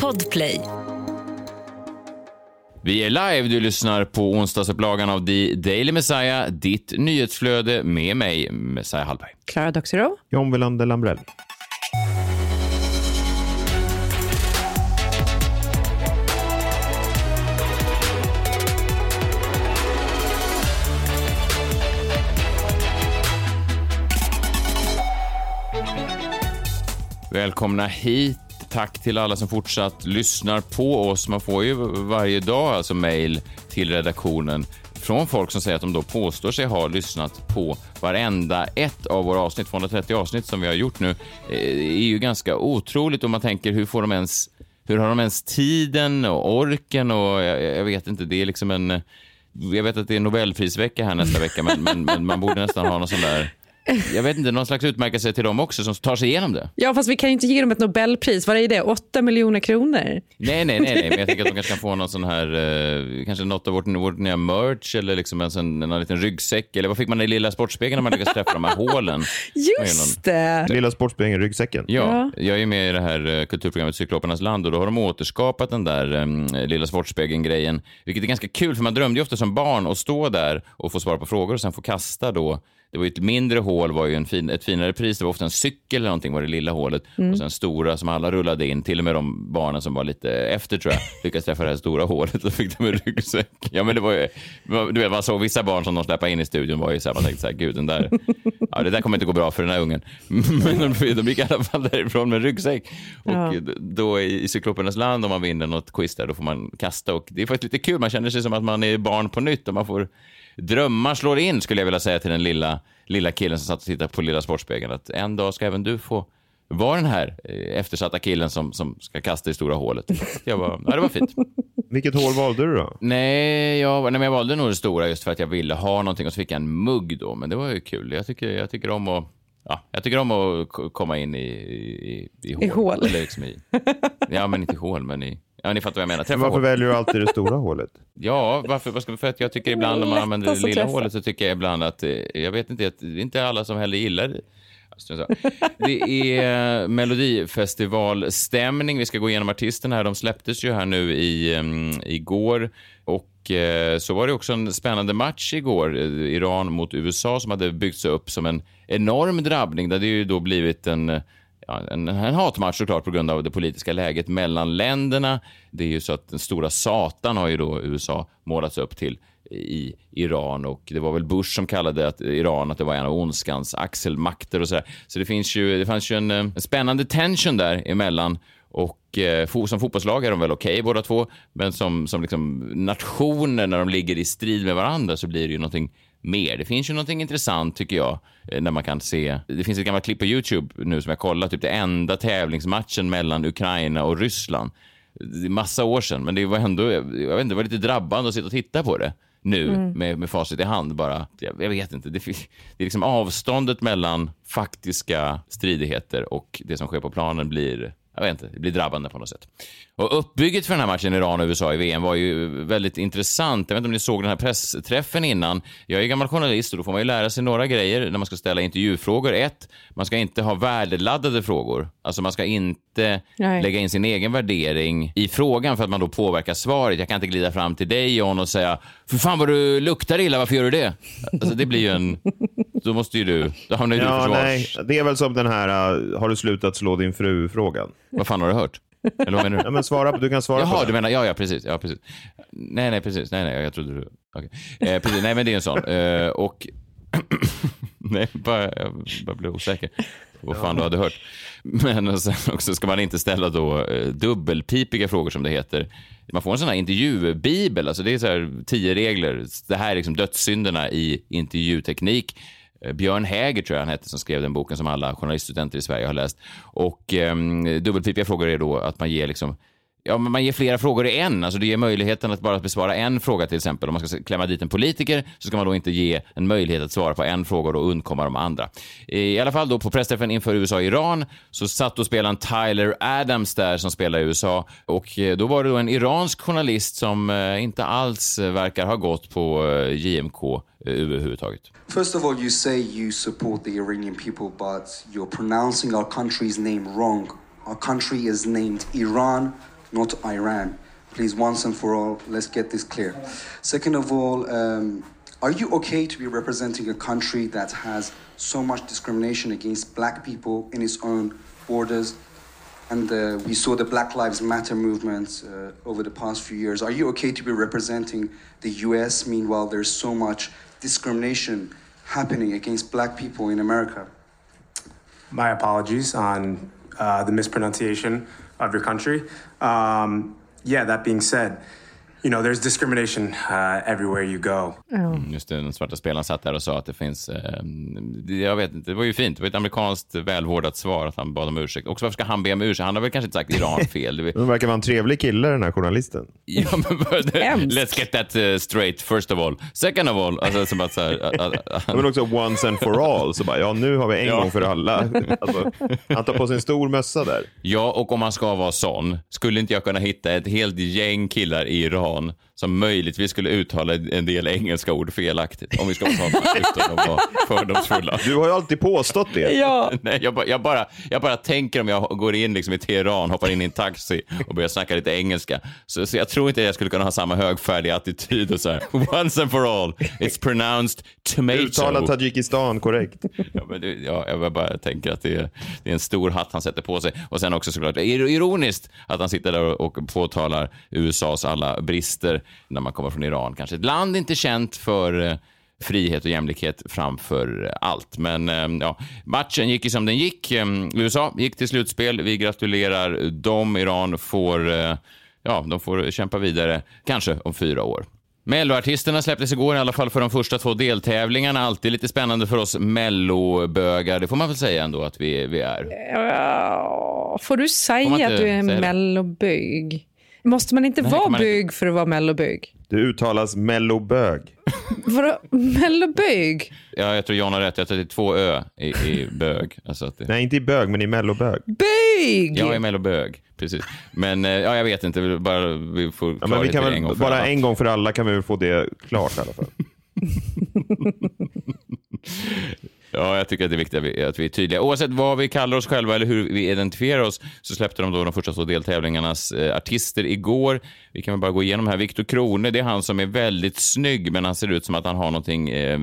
Podplay. Vi är live, du lyssnar på onsdagsupplagan av The Daily Messiah, ditt nyhetsflöde med mig, Messiah Hallberg. Klara Doxero. John Wilander Lambrell. Välkomna hit. Tack till alla som fortsatt lyssnar på oss. Man får ju varje dag alltså mejl till redaktionen från folk som säger att de då påstår sig ha lyssnat på varenda ett av våra avsnitt, 230 avsnitt som vi har gjort nu. Eh, är ju ganska otroligt om man tänker hur får de ens, hur har de ens tiden och orken och jag, jag vet inte, det är liksom en jag vet att det är Nobelprisvecka här nästa vecka, men, men, men man borde nästan ha någon sån där jag vet inte, någon slags utmärkelse till dem också som tar sig igenom det. Ja, fast vi kan ju inte ge dem ett Nobelpris. Vad är det? 8 miljoner kronor? Nej, nej, nej, nej, men jag tänker att de kanske kan få någon sån här, eh, kanske något av vårt, vårt nya merch eller liksom en sån, en liten ryggsäck. Eller vad fick man i Lilla Sportspegeln när man lyckades träffa de här hålen? Just det! Lilla Sportspegeln, ryggsäcken. Ja, jag är med i det här eh, kulturprogrammet Cyklopernas land och då har de återskapat den där um, Lilla Sportspegeln-grejen. Vilket är ganska kul, för man drömde ju ofta som barn att stå där och få svara på frågor och sen få kasta då det var ju ett mindre hål var ju en fin, ett finare pris. Det var ofta en cykel eller någonting var det lilla hålet. Mm. Och sen stora som alla rullade in. Till och med de barnen som var lite efter tror jag lyckades träffa det här stora hålet och fick de en ryggsäck. Ja men det var ju, du vet man såg vissa barn som de släppte in i studion var ju så här, man tänkte så här, gud den där, ja det där kommer inte gå bra för den här ungen. Men de, de gick i alla fall därifrån med ryggsäck. Och ja. då i, i Cyklopernas land om man vinner något quiz där då får man kasta och det är faktiskt lite kul. Man känner sig som att man är barn på nytt och man får drömmar slår in skulle jag vilja säga till den lilla, lilla killen som satt och tittade på Lilla Sportspegeln. Att en dag ska även du få vara den här eh, eftersatta killen som, som ska kasta i stora hålet. Jag var, ja, det var fint. Vilket hål valde du då? Nej jag, nej, jag valde nog det stora just för att jag ville ha någonting och så fick jag en mugg då. Men det var ju kul. Jag tycker, jag tycker om att Ja, jag tycker om att komma in i, i, i hål. I hål. Eller liksom i, ja, men inte i hål, men i, Ja, ni fattar vad jag menar. Träffa varför hål. väljer du alltid det stora hålet? Ja, varför? För att jag tycker ibland när man använder det lilla hålet så tycker jag ibland att, eh, jag vet inte, att det är inte alla som heller gillar det. Det är Melodifestivalstämning. Vi ska gå igenom artisterna här. De släpptes ju här nu i, um, igår. Och uh, så var det också en spännande match igår. Iran mot USA som hade byggts upp som en enorm drabbning. Det hade ju då blivit en ja, en, en hatmatch såklart på grund av det politiska läget mellan länderna. Det är ju så att den stora Satan har ju då USA målats upp till i Iran och det var väl Bush som kallade att Iran att det var en av ondskans axelmakter och så där. Så det finns ju, det fanns ju en, eh, en spännande tension där emellan och eh, som fotbollslag är de väl okej okay, båda två, men som, som liksom nationer när de ligger i strid med varandra så blir det ju någonting mer. Det finns ju någonting intressant tycker jag eh, när man kan se. Det finns ett gammalt klipp på Youtube nu som jag kollat, typ det enda tävlingsmatchen mellan Ukraina och Ryssland. Det är massa år sedan, men det var ändå, jag vet inte, det var lite drabbande att sitta och titta på det nu mm. med, med facit i hand bara. Jag, jag vet inte, det, det är liksom avståndet mellan faktiska stridigheter och det som sker på planen blir jag vet inte, det blir drabbande på något sätt. Och uppbygget för den här matchen Iran och USA i VM var ju väldigt intressant. Jag vet inte om ni såg den här pressträffen innan. Jag är gammal journalist och då får man ju lära sig några grejer när man ska ställa intervjufrågor. Ett, man ska inte ha värdeladdade frågor. Alltså man ska inte Nej. lägga in sin egen värdering i frågan för att man då påverkar svaret. Jag kan inte glida fram till dig John och säga för fan vad du luktar illa, varför gör du det? Alltså det blir ju en... Då måste ju du... Då hamnar ju ja, du försvars... Nej, det är väl som den här, uh, har du slutat slå din fru-frågan? Vad fan har du hört? Eller vad menar du? Ja, men svara, du kan svara Jaha, på det. du menar, ja, ja, precis. Ja, precis. Nej, nej, precis. Nej, nej, jag trodde du... Okay. Eh, precis, nej, men det är en sån. Eh, och... nej, bara, jag bara blev osäker vad fan du hade hört. Men sen också ska man inte ställa då eh, dubbelpipiga frågor som det heter. Man får en sån här intervjubibel, alltså det är så här tio regler. Det här är liksom dödssynderna i intervjuteknik. Eh, Björn Häger tror jag han hette som skrev den boken som alla journaliststudenter i Sverige har läst. Och eh, dubbelpipiga frågor är då att man ger liksom Ja, men man ger flera frågor i en. Alltså det ger möjligheten att bara besvara en fråga till exempel. Om man ska klämma dit en politiker så ska man då inte ge en möjlighet att svara på en fråga och då undkomma de andra. I alla fall då på pressträffen inför USA-Iran så satt då spelaren Tyler Adams där som spelar i USA och eh, då var det då en iransk journalist som eh, inte alls eh, verkar ha gått på JMK överhuvudtaget. First of all you say you support the Iranian people but you're pronouncing our country's name wrong our country is named Iran, not Iran. Please, once and for all, let's get this clear. Second of all, um, are you okay to be representing a country that has so much discrimination against black people in its own borders? And uh, we saw the Black Lives Matter movement uh, over the past few years. Are you okay to be representing the US? Meanwhile, there's so much discrimination happening against black people in America. My apologies on uh, the mispronunciation of your country. Um, yeah, that being said, you know, there's discrimination uh, everywhere you go. Mm, Just det, den svarta spelaren satt där och sa att det finns... Eh, jag vet inte, det var ju fint. Det var ett amerikanskt välvårdat svar att han bad om ursäkt. Också varför ska han be om ursäkt? Han har väl kanske inte sagt Iran fel. Den verkar vara en trevlig kille den här journalisten. ja, men, let's get that uh, straight first of all. Second of all. Alltså, som att så här, Men också once and for all. Så bara, ja nu har vi en Ja. gång för alla. Alltså, han tar på sig en stor mössa där. Ja, och om man ska vara sån, skulle inte jag kunna hitta ett helt gäng killar i Iran One. Som möjligtvis skulle uttala en del engelska ord felaktigt, om vi ska vara sådana utan att vara fördomsfulla. Du har ju alltid påstått det. Ja, Nej, jag, bara, jag, bara, jag bara tänker om jag går in liksom i Teheran, hoppar in i en taxi och börjar snacka lite engelska. Så, så jag tror inte jag skulle kunna ha samma högfärdiga attityd och så här. Once and for all, it's pronounced tomato. Uttala Tadzjikistan korrekt. Ja, men det, ja, jag bara tänker att det är, det är en stor hatt han sätter på sig. Och sen också såklart, ironiskt att han sitter där och, och påtalar USAs alla brister när man kommer från Iran. Kanske ett land inte känt för eh, frihet och jämlikhet framför allt. Men eh, ja, matchen gick ju som den gick. Eh, USA gick till slutspel. Vi gratulerar dem. Iran får, eh, ja, de får kämpa vidare, kanske om fyra år. Melloartisterna släpptes igår, i alla fall för de första två deltävlingarna. Alltid lite spännande för oss mellobögar, det får man väl säga ändå att vi, vi är. Ja, Får du säga Får att du är det? mellobög? Måste man inte vara man bög för att vara mellobög? Det uttalas mellobög. Vadå mellobög? Ja, jag tror John har rätt, jag tror att det är två ö i, i bög. Alltså att det, Nej, inte i bög, men i mellobög. Bög! jag är mellobög, precis. Men eh, ja, jag vet inte, vi, bara, vi får Ja, men vi kan i väl, en gång för bara alla. en gång för alla kan vi väl få det klart i alla fall. Ja, jag tycker att det är viktigt att vi, att vi är tydliga. Oavsett vad vi kallar oss själva eller hur vi identifierar oss så släppte de då de första två deltävlingarnas eh, artister igår. Vi kan väl bara gå igenom här. Viktor Krone, det är han som är väldigt snygg, men han ser ut som att han har någonting eh,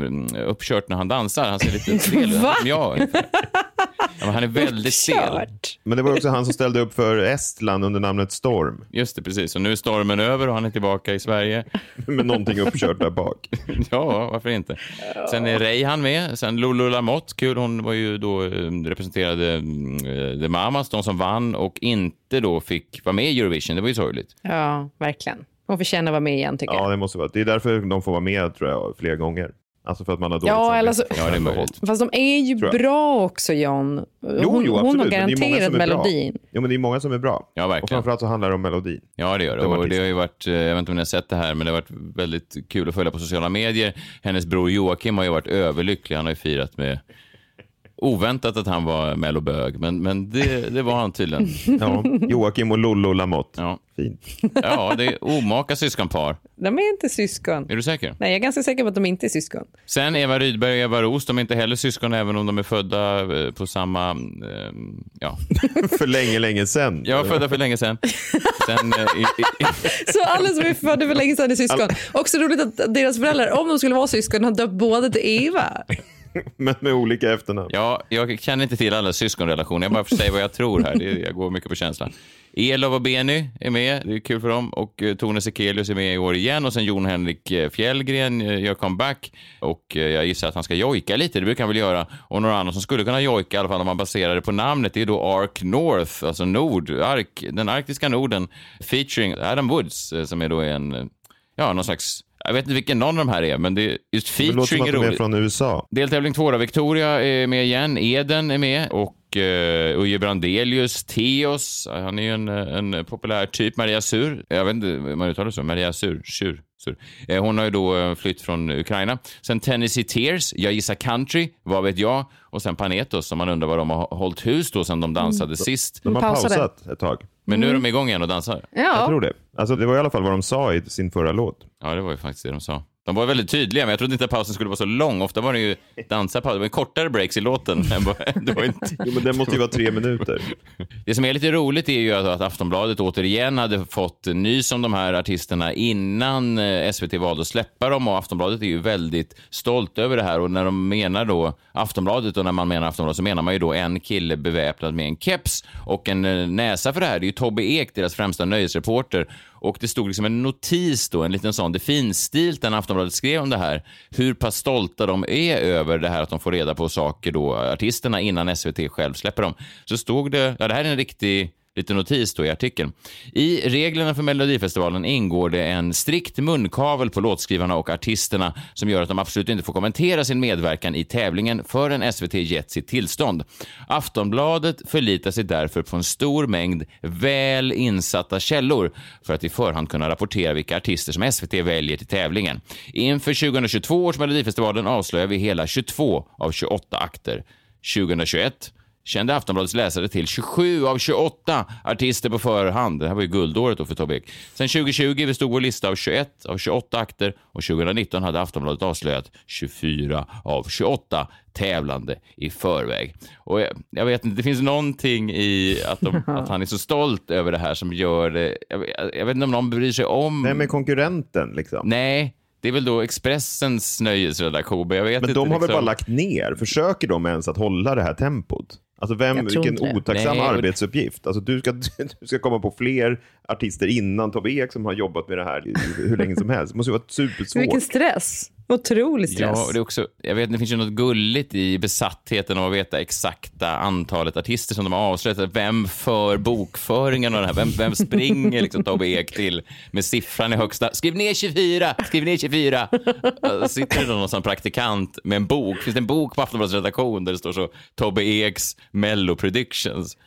uppkört när han dansar. Han ser lite stel ut. Va? Ungefär. Ja, men han är väldigt stel. Men det var också han som ställde upp för Estland under namnet Storm. Just det, precis. Och nu är stormen över och han är tillbaka i Sverige. Med någonting uppkört där bak. Ja, varför inte? Sen är Reihan med. Sen Lulu Lamotte, kul. Hon var ju då eh, representerade eh, The Mamas, de som vann och inte då fick vara med i Eurovision. Det var ju sorgligt. Ja, verkligen. Hon förtjänar att vara med igen tycker Ja, jag. det måste vara. Det är därför de får vara med tror jag, flera gånger. Alltså för att man har dåligt Ja, eller samvete. så- Ja, det är möjligt. Fast de är ju bra också John. Hon, Jo, jo, hon har garanterat bra. melodin. Jo, men det är många som är bra. Ja, verkligen. Och framförallt så handlar det om melodin. Ja, det gör det. De Och det artisterna. har ju varit, eh, jag vet inte om ni har sett det här, men det har varit väldigt kul att följa på sociala medier. Hennes bror Joakim har ju varit överlycklig. Han har ju firat med oväntat att han var mellobög, men, men det, det var han tydligen. Ja. Joakim och Lollo Lamotte. Ja. Fint. ja, det är omaka syskonpar. De är inte syskon. Är du säker? Nej, jag är ganska säker på att de inte är syskon. Sen Eva Rydberg och Eva Roos, de är inte heller syskon även om de är födda eh, på samma... Eh, ja, för länge, länge sedan. jag var födda för länge sedan. Sen, eh, i, i, Så alla som är födda för länge sedan är syskon. Också roligt att deras föräldrar, om de skulle vara syskon, har döpt båda till Eva. Men med olika efternamn. ja, jag känner inte till alla syskonrelationer. Jag bara säger säga vad jag tror här. Det, jag går mycket på känslan. Elof och Benny är med. Det är kul för dem. Och eh, Tone Sekelius är med i år igen. Och sen Jon Henrik eh, Fjällgren eh, gör comeback. Och jag gissar att han ska jojka lite. Det brukar han väl göra. Och några andra som skulle kunna jojka, i alla fall om man baserar det på namnet, det är då Ark North, alltså Nord, Ark, den arktiska Norden, featuring Adam Woods, som är då en, ja, någon slags, jag vet inte vilken någon av de här är, men det, just Det låter som featuring att är de är från USA. Deltävling två då. Victoria är med igen. Eden är med och uh, Uje Brandelius, Theos, han är ju en, en populär typ. Maria Sur, jag vet inte hur man uttalar det så, Maria Sur, Sur, Sur. Eh, hon har ju då eh, flytt från Ukraina. Sen Tennessee Tears, jag gissar country, vad vet jag? Och sen Panetos som man undrar vad de har hållit hus då sen de dansade sist. De har pausat ett tag. Men nu är de igång igen och dansar. Jag Ja, tror det. Alltså, det var i alla fall vad de sa i sin förra låt. Ja, det var ju faktiskt det de sa. De var väldigt tydliga, men jag trodde inte att pausen skulle vara så lång. Ofta var det ju dansarpaus, det var kortare breaks i låten. det var inte... Jo, men den måste ju vara tre minuter. Det som är lite roligt är ju att, att Aftonbladet återigen hade fått nys om de här artisterna innan eh, SVT valde att släppa dem och Aftonbladet är ju väldigt stolt över det här och när de menar då Aftonbladet och när man menar Aftonbladet så menar man ju då en kille beväpnad med en keps och en eh, näsa för det här. Det är ju Tobbe Ek, deras främsta nöjesreporter och det stod liksom en notis då, en liten sån, det finstilt när Aftonbladet skrev om det här, hur pass stolta de är över det här att de får reda på saker då, artisterna, innan SVT själv släpper dem. Så stod det, ja det här är en riktig lite notis då i artikeln. I reglerna för Melodifestivalen ingår det en strikt munkavel på låtskrivarna och artisterna som gör att de absolut inte får kommentera sin medverkan i tävlingen förrän SVT gett sitt tillstånd. Aftonbladet förlitar sig därför på en stor mängd väl insatta källor för att i förhand kunna rapportera vilka artister som SVT väljer till tävlingen. Inför 2022 års Melodifestivalen avslöjar vi hela 22 av 28 akter. 2021 kände Aftonbladets läsare till 27 av 28 artister på förhand. Det här var ju guldåret då för Tobbe Ek. Sen 2020 bestod vår lista av 21 av 28 akter och 2019 hade Aftonbladet avslöjat 24 av 28 tävlande i förväg. Och jag, jag vet inte, det finns någonting i att, de, att han är så stolt över det här som gör det... Jag, jag vet inte om någon bryr sig om... Nej, men konkurrenten liksom. Nej, det är väl då Expressens nöjesredaktion, men jag vet Men inte. de har väl liksom- bara lagt ner? Försöker de ens att hålla det här tempot? Alltså vem, vilken otacksam Nej, arbetsuppgift. Alltså du ska, du ska komma på fler artister innan Tobbe Ek som har jobbat med det här hur länge som helst. Det måste ju vara supersvårt. Vilken stress. Otrolig stress. Ja, och det, är också, jag vet, det finns ju något gulligt i besattheten av att veta exakta antalet artister som de har avslöjat. Vem för bokföringen av det här? Vem, vem springer liksom Tobbe Ek till med siffran i högsta? Skriv ner 24! Skriv ner 24! Uh, Sitter det någon sån praktikant med en bok? Finns det en bok på Aftonbladets redaktion där det står så Tobbe Eks Mello Predictions?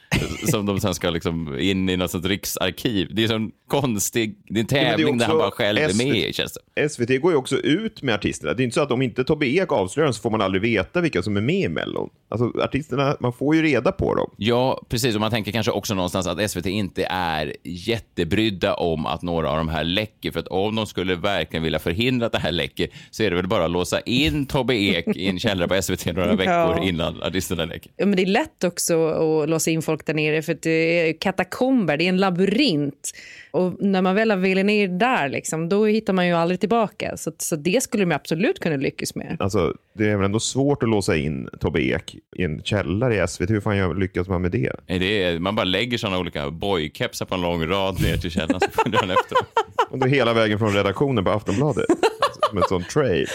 Som de sen ska liksom in i något sånt riksarkiv. Det är en konstig, det är en men det är tävling där han bara själv är med i känns det. SVT går ju också ut med artisterna. Det är inte så att om inte Tobbe Ek avslöjar så får man aldrig veta vilka som är med i Mellon. Alltså artisterna, man får ju reda på dem. Ja, precis. Och man tänker kanske också någonstans att SVT inte är jättebrydda om att några av de här läcker. För att om de skulle verkligen vilja förhindra att det här läcker så är det väl bara att låsa in Tobbe Ek i en källare på SVT några veckor Ja. innan artisterna läcker. Ja, men det är lätt också att låsa in folk där nere för att det är katakomber, det är en labyrint. Och när man väl har velat ner där, liksom, då hittar man ju aldrig tillbaka. Så, så det skulle de absolut kunna lyckas med. Alltså, det är väl ändå svårt att låsa in Tobbe Ek i en källare i SVT. Hur fan gör- lyckas man med det? Nej, Det är, man bara lägger såna olika boykepsar på en lång rad ner till källaren så följer han efter. Och då hela vägen från redaktionen på Aftonbladet. Alltså, som en sån tray.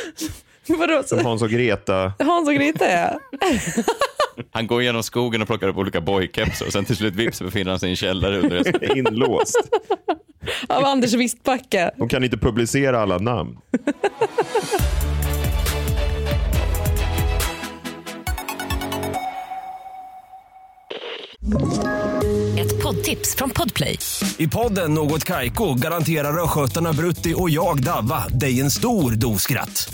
Vadå? Som Hans och Greta. Hans och Greta, ja. Han går genom skogen och plockar upp olika boykepsar och sen till slut vips befinner han sig i en källare under. Inlåst. Av Anders Wistbacka. De kan inte publicera alla namn. Ett poddtips från Podplay. I podden Något Kaiko garanterar östgötarna Brutti och jag, Davva, dig en stor dos skratt.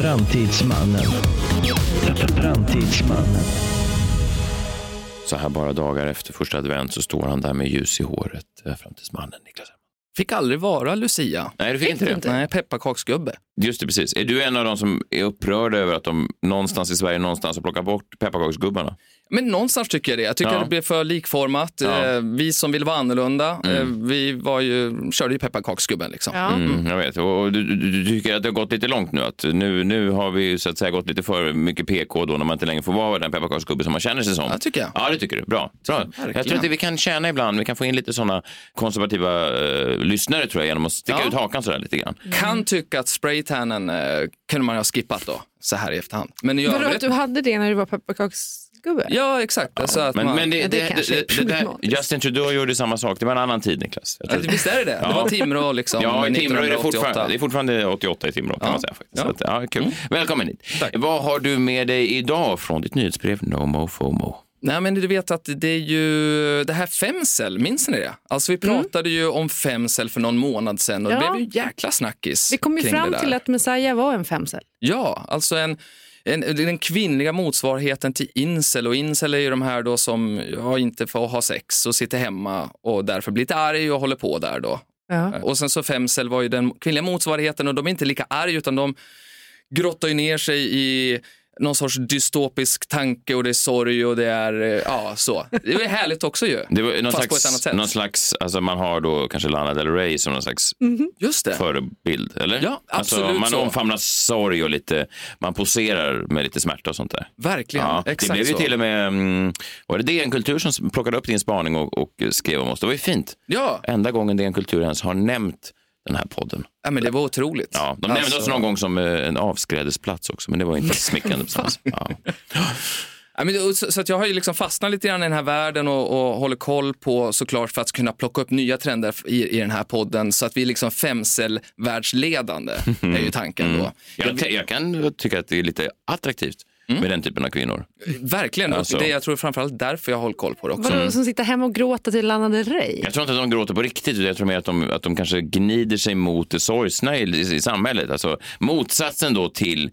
Framtidsmannen. Framtidsmannen. Så här bara dagar efter första advent så står han där med ljus i håret, eh, framtidsmannen Niklas. Fick aldrig vara Lucia. Nej, du fick inte det. Nej, pepparkaksgubbe. Just det, precis. Är du en av de som är upprörda över att de någonstans i Sverige någonstans har plockat bort pepparkaksgubbarna? Men någonstans tycker jag det. Jag tycker Ja. att det blev för likformat. Ja. Eh, Vi som vill vara annorlunda, eh, vi var ju, körde ju pepparkaksgubben. Liksom. Ja. Mm, jag vet. Och du, du, du tycker att det har gått lite långt nu? Att nu, nu har vi ju så att säga gått lite för mycket PK då när man inte längre får vara den pepparkaksgubbe som man känner sig som? Ja, tycker jag. Ja, det tycker du. Bra. Bra. Jag tror att vi kan tjäna ibland, vi kan få in lite sådana konservativa eh, lyssnare tror jag genom att sticka Ja. ut hakan sådär lite grann. Kan tycka att spraytannen eh, kunde man ha skippat då, så här i efterhand. Men i Vadå, att du hade det när du var pepparkaks... Ja, exakt. Alltså att Men, man... men det, Ja, det, det kanske är det, det, där, problematiskt. Justin Trudeau gjorde samma sak. Det var en annan tid, Niklas. Jag Ja, tror- Visst är det det? Det var Timrå liksom. Ja, i Timrå är det 1988. fortfarande, det är fortfarande 88 i Timrå kan Ja. man säga. Faktiskt. Ja. Så att, ja, kul. Välkommen hit. Tack. Vad har du med dig idag från ditt nyhetsbrev No Mo FOMO? Nej, men du vet att det är ju det här Femsel, minns ni det? Alltså vi pratade ju om Femsel för någon månad sedan och Ja. det blev ju jäkla snackis. Vi kom ju fram till att Messiah var en femcell. Ja, alltså en, en, den kvinnliga motsvarigheten till incel. Och incel är ju de här då som ja, inte får ha sex och sitter hemma och därför blir lite arg och håller på där då. Ja. Och sen så femcel var ju den kvinnliga motsvarigheten och de är inte lika arga utan de grottar ju ner sig i någon sorts dystopisk tanke och det är sorg och det är, eh, ja så. Det är härligt också ju. Det var någon Fast på ett annat slags, sätt. någon slags, alltså man har då kanske Lana Del Rey som någon slags Just det. förebild, eller? Ja, absolut alltså, man så. omfamnar sorg och lite, man poserar med lite smärta och sånt där. Verkligen. Ja, det Exakt blev ju så. till och med, mm, var det DN Kultur som plockade upp din spaning och, och skrev om oss? Det var ju fint. Ja. Enda gången DN Kultur ens har nämnt den här podden. ja, men det var otroligt. Ja, de nämnde Alltså- oss någon gång som eh, en avskrädesplats också, men det var inte smickrande precis. Ja. Ja, men så, så att jag har ju liksom fastnat lite grann i den här världen och, och håller koll på såklart för att kunna plocka upp nya trender i, i den här podden så att vi är liksom femcell-världsledande är ju tanken då. Jag, jag kan tycka att det är lite attraktivt med den typen av kvinnor. Verkligen, och Alltså. det, jag tror framförallt därför jag håller koll på det också. Vadå, som sitter hemma och gråter till Lana Del Rey? Jag tror inte att de gråter på riktigt, jag tror mer att de, att de kanske gnider sig mot det sorgsna i, i, i samhället. Alltså motsatsen då till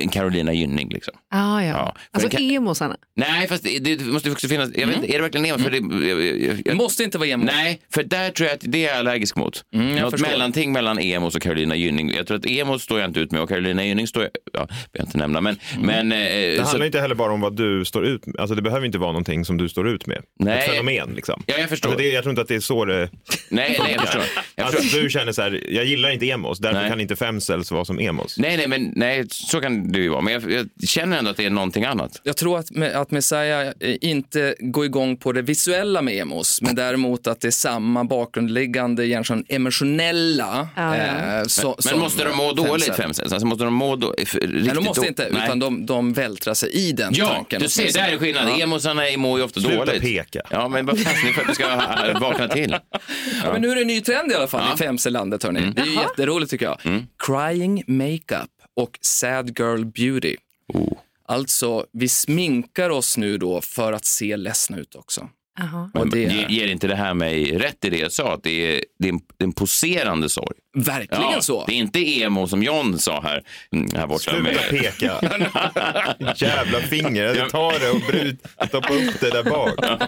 en Carolina Gynning. Liksom. Ah, ja. Ja, för Alltså kan- emosarna. Nej, fast det, det måste också finnas, jag vet inte, är det verkligen emo? För det, jag, jag, måste inte vara emo. Nej, för där tror jag att det är jag allergisk mot. Mm, jag Något förstår. mellanting mellan emos och Carolina Gynning. Jag tror att emos står jag inte ut med och Carolina Gynning står jag, ja, jag inte nämna, men, Mm. men eh, Det så, handlar inte heller bara om vad du står ut med. Alltså det behöver inte vara någonting som du står ut med. Nej. Ett fenomen liksom. Ja, jag förstår. Alltså, det, jag tror inte att det är så det... nej, nej, jag förstår. Jag Alltså, förstår. du känner så här, jag gillar inte emos, därför Nej. kan inte femcells vara som emos. Nej, nej, men nej, så kan det ju vara. Men jag, jag känner ändå att det är någonting annat. Jag tror att, att Messiah eh, inte går igång på det visuella med emos, men däremot att det är samma bakgrundliggande, egentligen emotionella. Ja, ja. eh, så, Men, men som måste de må dåligt, femcell. Alltså måste de må då, för, riktigt Nej, de måste då- inte, Nej. utan de, de vältrar sig i den Ja, tanken. du ser, där är skillnaden. Ja. Emosarna mår ju ofta Sluta dåligt. peka. Ja, men vad fan, för att vi ska ha- vakna till. Ja, men nu är det en ny trend i alla fall i femcellandet. Hörni. Mm. Det är ju jätteroligt tycker jag. Crying makeup och sad girl beauty. Oh. Alltså, vi sminkar oss nu då för att se ledsna ut också. Jaha. Och det är Ger inte det här mig rätt i det jag sa? Att det är, det är, en, det är en poserande sorg. Verkligen så. Det är inte emo som John sa här, mm, här borta. Sluta Med, peka. Jävla finger. Jag tar det och bryt, stoppa upp det där bak.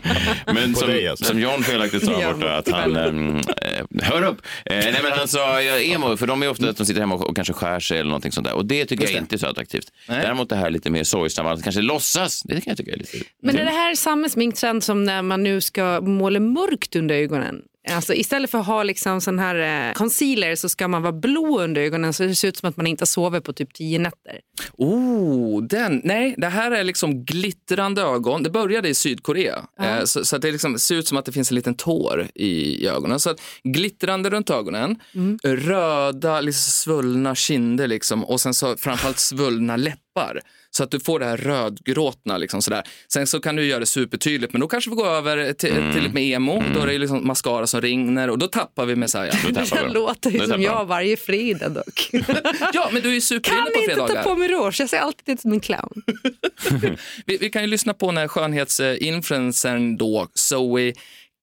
men som, dig, alltså. som John felaktigt sa här Ja, borta, att han... Um, eh, hör upp! Eh, nej, men han sa ja, emo, för de är ofta att de sitter hemma och, och kanske skär sig eller någonting sånt där. Och det tycker Just jag det. inte är så attraktivt. Nej. Däremot det här lite mer sorgsamma, att kanske låtsas, det kan jag tycka är lite... Men är det här samma sminktrend som när man nu ska måla mörkt under ögonen? Alltså istället för att ha liksom sån här eh, concealer så ska man vara blå under ögonen så det ser ut som att man inte sovit på typ tio nätter. Oh, den. Nej, det här är liksom glittrande ögon. Det började i Sydkorea. Eh, så, så att det liksom ser ut som att det finns en liten tår i, i ögonen. Så att glittrande runt ögonen, röda, liksom svullna kinder liksom, och sen så framförallt svullna läppar. Så att du får det här rödgråtna. Liksom sådär. Sen så kan du göra det supertydligt, men då kanske vi går över till, till lite mer emo. Då är det liksom mascara som rinner och då tappar vi Messiah. Det vi. låter ju som jag varje fredag dock. Ja, men du är ju kan superinne på inte ta fredagar. på mig rouge, jag ser alltid ut som en clown. Vi, vi kan ju lyssna på när skönhetsinfluencern då, Zoe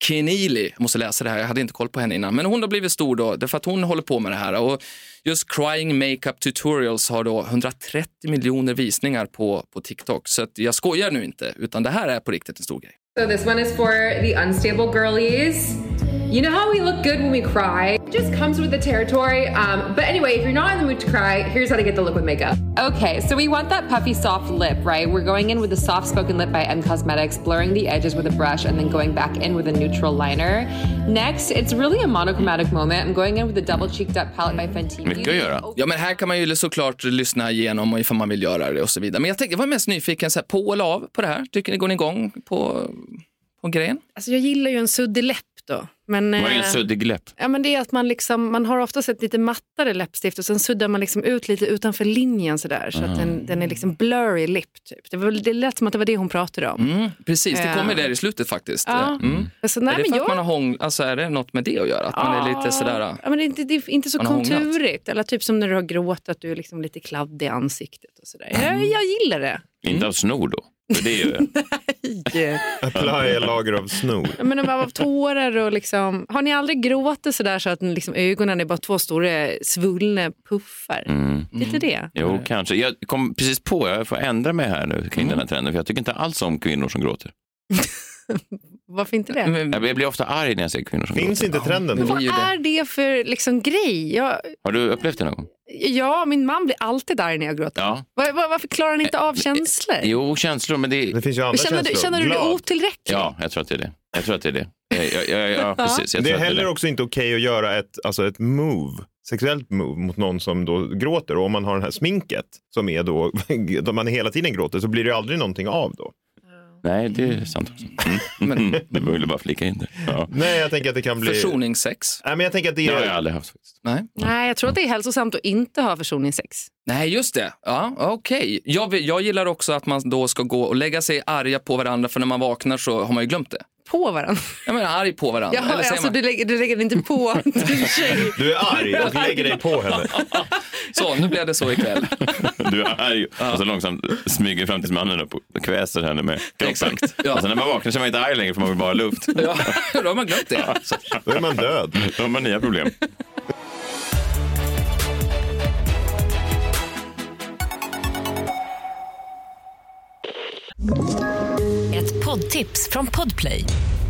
Keneally, jag måste läsa det här, jag hade inte koll på henne innan, men hon har blivit stor då, därför att hon håller på med det här. Och just crying makeup tutorials har då 130 miljoner visningar på, på TikTok. Så att jag skojar nu inte, utan det här är på riktigt en stor grej. So this one is for the unstable girlies. You know how we look good when we cry? It just comes with the territory. Um, but anyway, if you're not in the mood to cry, here's how to get the look with makeup. Okay, so we want that puffy soft lip, right? We're going in with the soft spoken lip by M Cosmetics, blurring the edges with a brush, and then going back in with a neutral liner. Next, it's really a monochromatic moment. I'm going in with the double cheeked up palette by Fenty Mycket att göra. Ja, men här kan man ju såklart lyssna igenom och ifall man vill göra det och så vidare. Men jag, tänkte, jag var mest nyfiken, så här, på eller av på det här? Tycker ni, går ni igång på, på grejen? Alltså jag gillar ju en suddig läpp då. Men, Det var ingen eh, suddig läpp. Ja, men det är att man, liksom, man har oftast ett lite mattare läppstift och sen suddar man liksom ut lite utanför linjen sådär så att den, den är liksom blurry lip. Typ. Det, var, det lät som att det var det hon pratade om. Mm, precis, det kommer där i slutet faktiskt. Ja. Mm. Alltså, är nej, det men för jag... att man har hång... alltså, är det något med det att göra? Att man är lite sådär... Ja, men det, är inte, det är inte så konturigt. Eller typ som när du har gråtit, att du är liksom lite kladdig i ansiktet. Och sådär. Jag, jag gillar det. Inte av snor då. För det är ju... Apply lager av snor. Jag menar, av tårar och liksom... Har ni aldrig gråtit sådär så att liksom, ögonen är bara två stora svullna puffar? Mm. Lite det. Jo, kanske. Jag kom precis på, jag får ändra mig här nu kring den här trenden, för jag tycker inte alls om kvinnor som gråter. Varför inte det? Men, Jag blir ofta arg när jag ser kvinnor som Finns gråter. inte trenden men är Vad det. är det för liksom, grej? Jag, Har du upplevt det någon gång? ja, min man blir alltid arg när jag gråter. Ja. Var, var, varför klarar han inte av känslor? Jo, känslor, men det... Det finns ju andra känner du, känslor. känner du dig otillräcklig? Ja, jag tror att det är det. Jag tror att det är det. Ja, ja, ja, ja precis. Jag Det är att heller det. också inte okej att göra ett, alltså ett move, sexuellt move mot någon som då gråter. Och om man har det här sminket som är då, då man hela tiden gråter så blir det aldrig någonting av då. Nej, det är sant också. Mm. Men- Men... Jag ville bara flika in det. Ja. Nej, jag tänker att det kan bli... Försoningssex? Nej, men jag tänker att det Det har jag är... aldrig haft faktiskt. Nej. Nej, jag tror att det är hälsosamt att inte ha försoningssex. Nej, just det. Ja, Okej. Jag, vill- jag gillar också att man då ska gå och lägga sig arga på varandra för när man vaknar så har man ju glömt det. På varandra. Jag menar arg på varandra. Ja, Eller alltså, man, du, lägger, du lägger inte på din tjej. Du är arg och lägger dig på henne. Så, nu blev det så ikväll. Du är arg och så långsamt smyger fram till mannen upp och kväser henne med kroppen. Exakt, ja. Och sen när man vaknar så är man inte arg längre för man vill bara ha luft. Ja, då har man glömt det. Då är man död. Då har man nya problem. Ett poddtips från Podplay.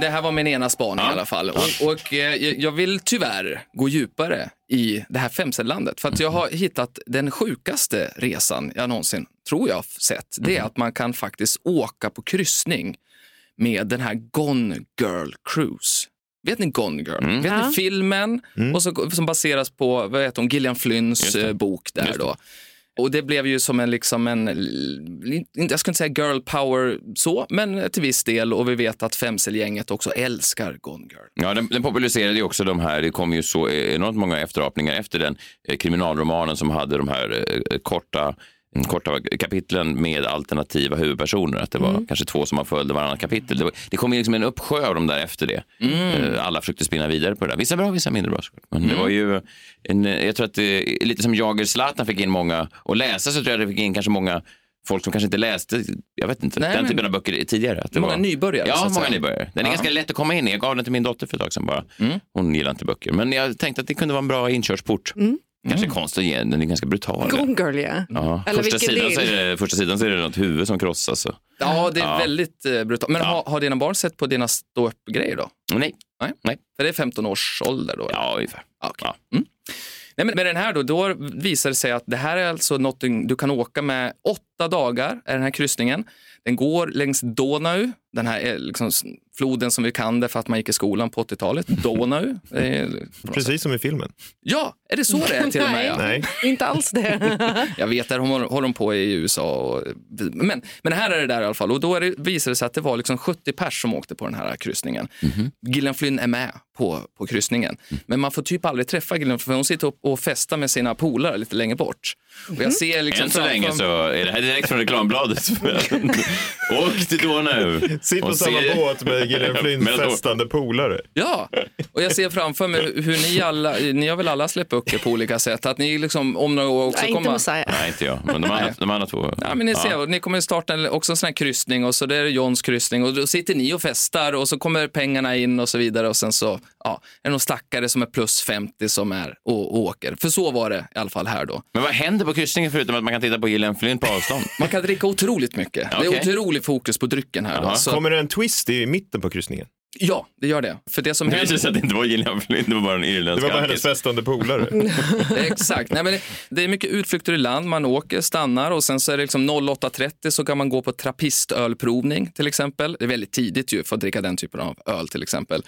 Det här var min ena spaning i alla fall. Och, och eh, jag vill tyvärr gå djupare i det här femcellandet. För att jag har hittat den sjukaste resan jag någonsin, tror jag, sett. Det är att man kan faktiskt åka på kryssning med den här Gone Girl Cruise. Vet ni Gone Girl? Vet Ja. ni filmen? Och så, som baseras på vad heter hon, Gillian Flynns eh, bok där då. Och det blev ju som en, liksom en, jag ska inte säga girl power så, men till viss del. Och vi vet att Femselgänget också älskar Gone Girl. Ja, den, den populariserade ju också de här, det kom ju så e-, enormt många efterapningar efter den eh, kriminalromanen som hade de här eh, eh korta korta kapitlen med alternativa huvudpersoner. Att det var kanske två som man följde varannan kapitel. Det, var, det kom liksom en uppsjö av dem där efter det. Eh, Alla försökte spinna vidare på det där. Vissa bra, vissa mindre bra. Men det var ju, en, jag tror att det, lite som Jager Zlatan fick in många, och läsa så tror jag det fick in kanske många folk som kanske inte läste, jag vet inte, Nej, den typen av böcker tidigare. Att det Många var, nybörjare, Ja, många nybörjare. Den är Ja. ganska lätt att komma in i. Jag gav den till min dotter för ett tag sedan bara. Hon gillar inte böcker. Men jag tänkte att det kunde vara en bra inkörsport. Kanske konstigt att ge den, är ganska brutal. Gone girl, ja. Ja. Eller Första, vilken sidan så är det, första sidan så är det något huvud som krossas. Och... Ja, det är Ja. väldigt eh, brutalt. Men har, har dina barn sett på dina stå-upp-grejer då? Nej. Nej. Nej. För det är 15 års ålder då? Ja, ungefär. Ja, okej. Ja. Mm. Nej, men med den här då, då visar det sig att det här är alltså något du kan åka med åtta dagar, är den här kryssningen. Den går längs Donau, den här eh, liksom, floden som vi kan det för att man gick i skolan på 80-talet. Donau. Precis som i filmen. Ja, är det så det är till och med? Ja. Nej. Inte alls det. Jag vet, där håller de på i USA. Och, men, men här är det där i alla fall. Och då är det, visar det sig att det var liksom 70 pers som åkte på den här kryssningen. Gillian Flynn är med på, på kryssningen. Men man får typ aldrig träffa Gillian för hon sitter och festar med sina polare lite längre bort. Och jag ser liksom Än så länge så är det här direkt från reklambladet. Åk till Donau. Sitt på Och samma se- båt med Gillian Flynns Men då- festande polare. Ja, och jag ser framför mig hur ni alla, ni har väl alla släppt böcker på olika sätt. Att ni liksom om några år också Nej, inte kommer... Messiah. Nej, inte jag. Men de andra, de andra två. Ja, men ni ser, ni kommer starta en- också en sån här kryssning och så det är Johns kryssning och då sitter ni och festar och så kommer pengarna in och så vidare och sen så ja, är det någon stackare som är plus 50 som är och, och åker. För så var det i alla fall här då. Men vad händer på kryssningen förutom att man kan titta på Gillian Flynn på avstånd? Man kan dricka otroligt mycket. Är otrolig fokus på drycken här. Då, så, Kommer det en twist i mitten på kryssningen? ja, det gör det. För det som Det händer... att det inte var Gillian Flynn, det var bara en Det irländsk var bara hennes festande polare. Exakt. Nej, men det, det är mycket utflykter i land. Man åker, stannar och sen så är det liksom 08.30 så kan man gå på trappistölprovning till exempel. Det är väldigt tidigt ju för att dricka den typen av öl till exempel.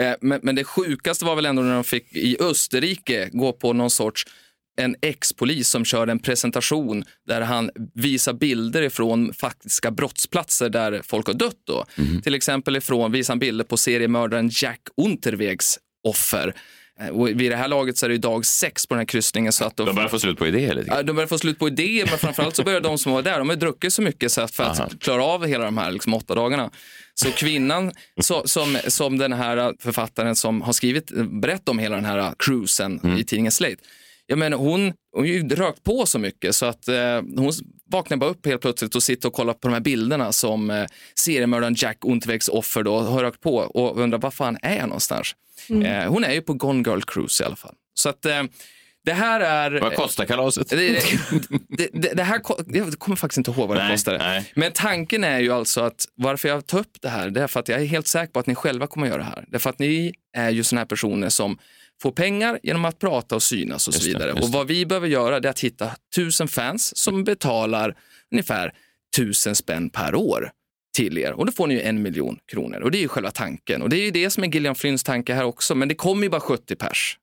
Eh, men, men det sjukaste var väl ändå när de fick i Österrike gå på någon sorts en ex-polis som kör en presentation där han visar bilder ifrån faktiska brottsplatser där folk har dött. Då. Till exempel ifrån, visar han bilder på seriemördaren Jack Unterwegs offer. Eh, Och vid det här laget så är det dag sex på den här kryssningen. Så att De börjar få slut på idéer lite grann. De börjar få slut på idéer, men framförallt så börjar de som var där, de har druckit så mycket så att för att Aha. klara av hela de här liksom, åtta dagarna. Så kvinnan, så, som, som den här författaren som har skrivit, berättat om hela den här cruisen Mm. i tidningen Slate, jag menar, hon, hon har ju rökt på så mycket så att eh, hon vaknar bara upp helt plötsligt och sitter och kollar på de här bilderna som eh, seriemördaren Jack Unterwegs offer då har rökt på och undrar var fan är jag någonstans? Eh, hon är ju på Gone Girl Cruise i alla fall. Så att eh, det här är... Vad kostar kalaset? Det, det, det, det, här, jag kommer faktiskt inte ihåg vad det Nej, kostade. nej. Men tanken är ju alltså att varför jag tar upp det här, det är för att jag är helt säker på att ni själva kommer göra det här. Därför att ni är ju såna här personer som får pengar genom att prata och synas och så det, vidare. just och vad vi behöver göra det är att hitta tusen fans som betalar ungefär tusen spänn per år till er och då får ni ju en miljon kronor och det är ju själva tanken och det är ju det som är Gillian Flynns tanke här också men det kommer ju bara 70 pers.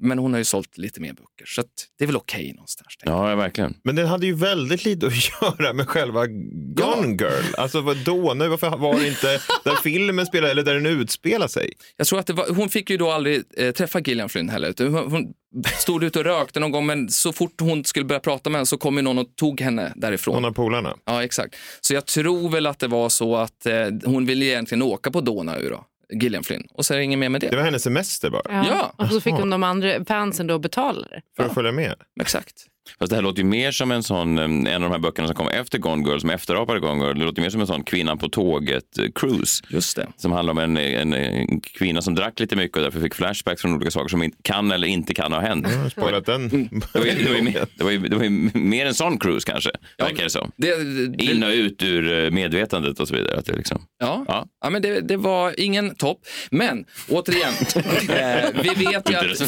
Men hon har ju sålt lite mer böcker så att det är väl okej någonstans. tänker jag. Ja, verkligen. Men den hade ju väldigt lite att göra med själva Gone Girl. Alltså vadå? Nej, varför var det inte där filmen spelar eller där den utspelar sig? Jag tror att det var, hon fick ju då aldrig eh, träffa Gillian Flynn heller. hon stod ute och rökte någon gång men så fort hon skulle börja prata med henne så kom ju någon och tog henne därifrån. Någon av polarna. Ja, exakt. Så jag tror väl att det var så att eh, hon ville egentligen åka på Donau då, Gillian Flynn. Och så är det inget mer med det. Det var hennes semester bara. Ja. Och så fick hon de andra fansen då betala det. För att följa med. Exakt. Fast det här låter ju mer som en sån, eh, en av de här böckerna som kom efter Gone Girl, som efterapade Gone Girl. Det låter mer som en sån kvinnan på tåget eh, cruise. Just det. Som handlar om en, en, en kvinna som drack lite mycket och därför fick flashbacks från olika saker som inte kan eller inte kan ha hänt. Har spoilat den. Det var, ju, det, var ju, det, var ju, det var ju mer en sån cruise kanske, verkar det som. Det, det, In och ut ur eh, medvetandet och så vidare. Att det liksom, Ja, Ja. ja. men det, det var ingen topp. Men återigen, vi vet ju att,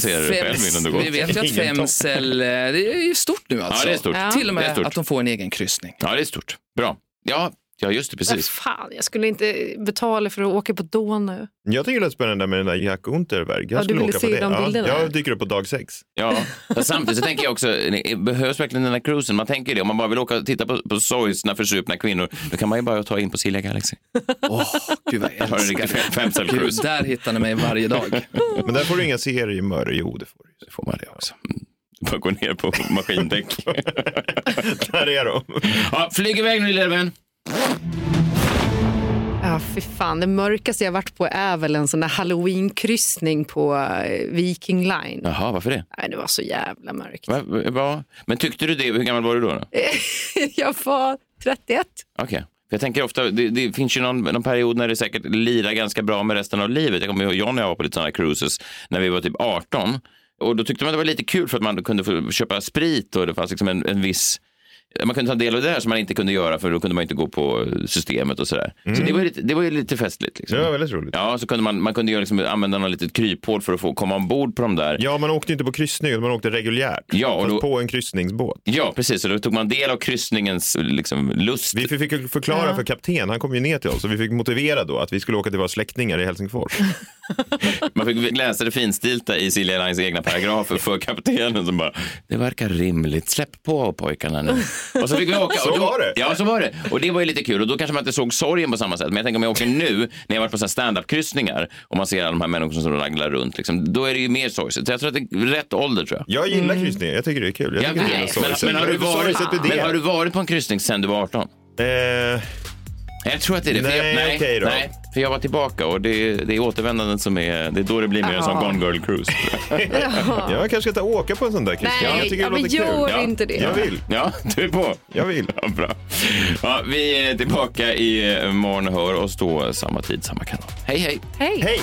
vi vet. Femsel, det är ju stort nu alltså. Ja, det är stort. Ja. Till och Det är med att de får en egen kryssning. ja, det är stort. Bra. Ja, ja just det, precis. fan, jag skulle inte betala för att åka på Donau. Jag tycker det lät spännande med den där Jack Unterberg. Jag Ja, du skulle ville åka se på det. de bilderna. Ja, jag dyker upp på dag sex. Ja, samtidigt så tänker jag också, det behövs verkligen den här cruisen? Man tänker det, om man bara vill åka och titta på, på sorgsna försupna kvinnor, då kan man ju bara ta in på Silja Galaxy. Åh, gud vad jag älskar det. där hittar ni mig varje dag. Men där får du inga seriemördare. Jo, det får du. Det får man det också. Mm. Bara gå ner på maskindäck. Där är de. ja, flyg iväg nu lilla vän. Ja, fy fan. Det mörkaste jag varit på är väl en sån där halloween-kryssning på eh, Viking Line. Jaha, varför det? Nej, det var så jävla mörkt. Va, va? Men tyckte du det? Hur gammal var du då? då? jag var 31. Okej. För Jag tänker ofta, det, det finns ju någon, någon period när det säkert lirar ganska bra med resten av livet. Jag kommer ihåg John och jag var på lite sådana cruises när vi var typ 18. Och då tyckte man det var lite kul för att man kunde få köpa sprit och det fanns liksom en, en viss man kunde ta del av det där som man inte kunde göra för då kunde man inte gå på systemet och sådär. Så det var, ju lite, det var ju lite festligt. Liksom. Det var väldigt roligt. Ja, så kunde man, man kunde ju liksom använda något litet kryphål för att få komma ombord på de där. Ja, man åkte inte på kryssning, utan man åkte reguljärt. Ja, och då- på en kryssningsbåt. Ja, precis. Och då tog man del av kryssningens liksom, lust. Vi fick ju förklara för kapten, han kom ju ner till oss och vi fick motivera då att vi skulle åka till våra släktingar i Helsingfors. Man fick läsa det finstilta i Silja Lines egna paragrafer för kaptenen som bara, det verkar rimligt, släpp på pojkarna nu. Och så fick vi åka. Så och då, var det. Ja, så var det. Och det var ju lite kul. Och då kanske man inte såg sorgen på samma sätt. Men jag tänker om jag åker nu, när jag varit på stand-up-kryssningar och man ser alla de här människorna som raglar runt, liksom, då är det ju mer sorgset. Så jag tror att det är rätt ålder tror jag. Jag gillar kryssningar, jag tycker det är kul. Jag Jag tycker det är men, men, har du varit, men har du varit på en kryssning sen du var 18? Eh, Jag tror att det är det. Nej, okej då. nej, för jag var tillbaka och det, det är återvändandet som är, det är då det blir mer en sån. Gone Girl Cruise. jag kanske ska ta åka på en sån där kryssning. Nej, jag tycker ja, det men låter gör kul. inte det. Jag vill. Ja, du är på. Jag vill. Ja, bra. Ja, vi är tillbaka i eh, morgon och hör oss då samma tid, samma kanal. Hej, hej! Hej! Hej!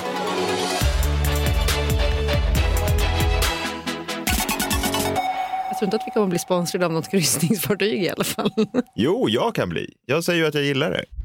Jag tror inte att vi kommer att bli sponsrade av något kryssningsfartyg i alla fall. Jo, jag kan bli. Jag säger ju att jag gillar det.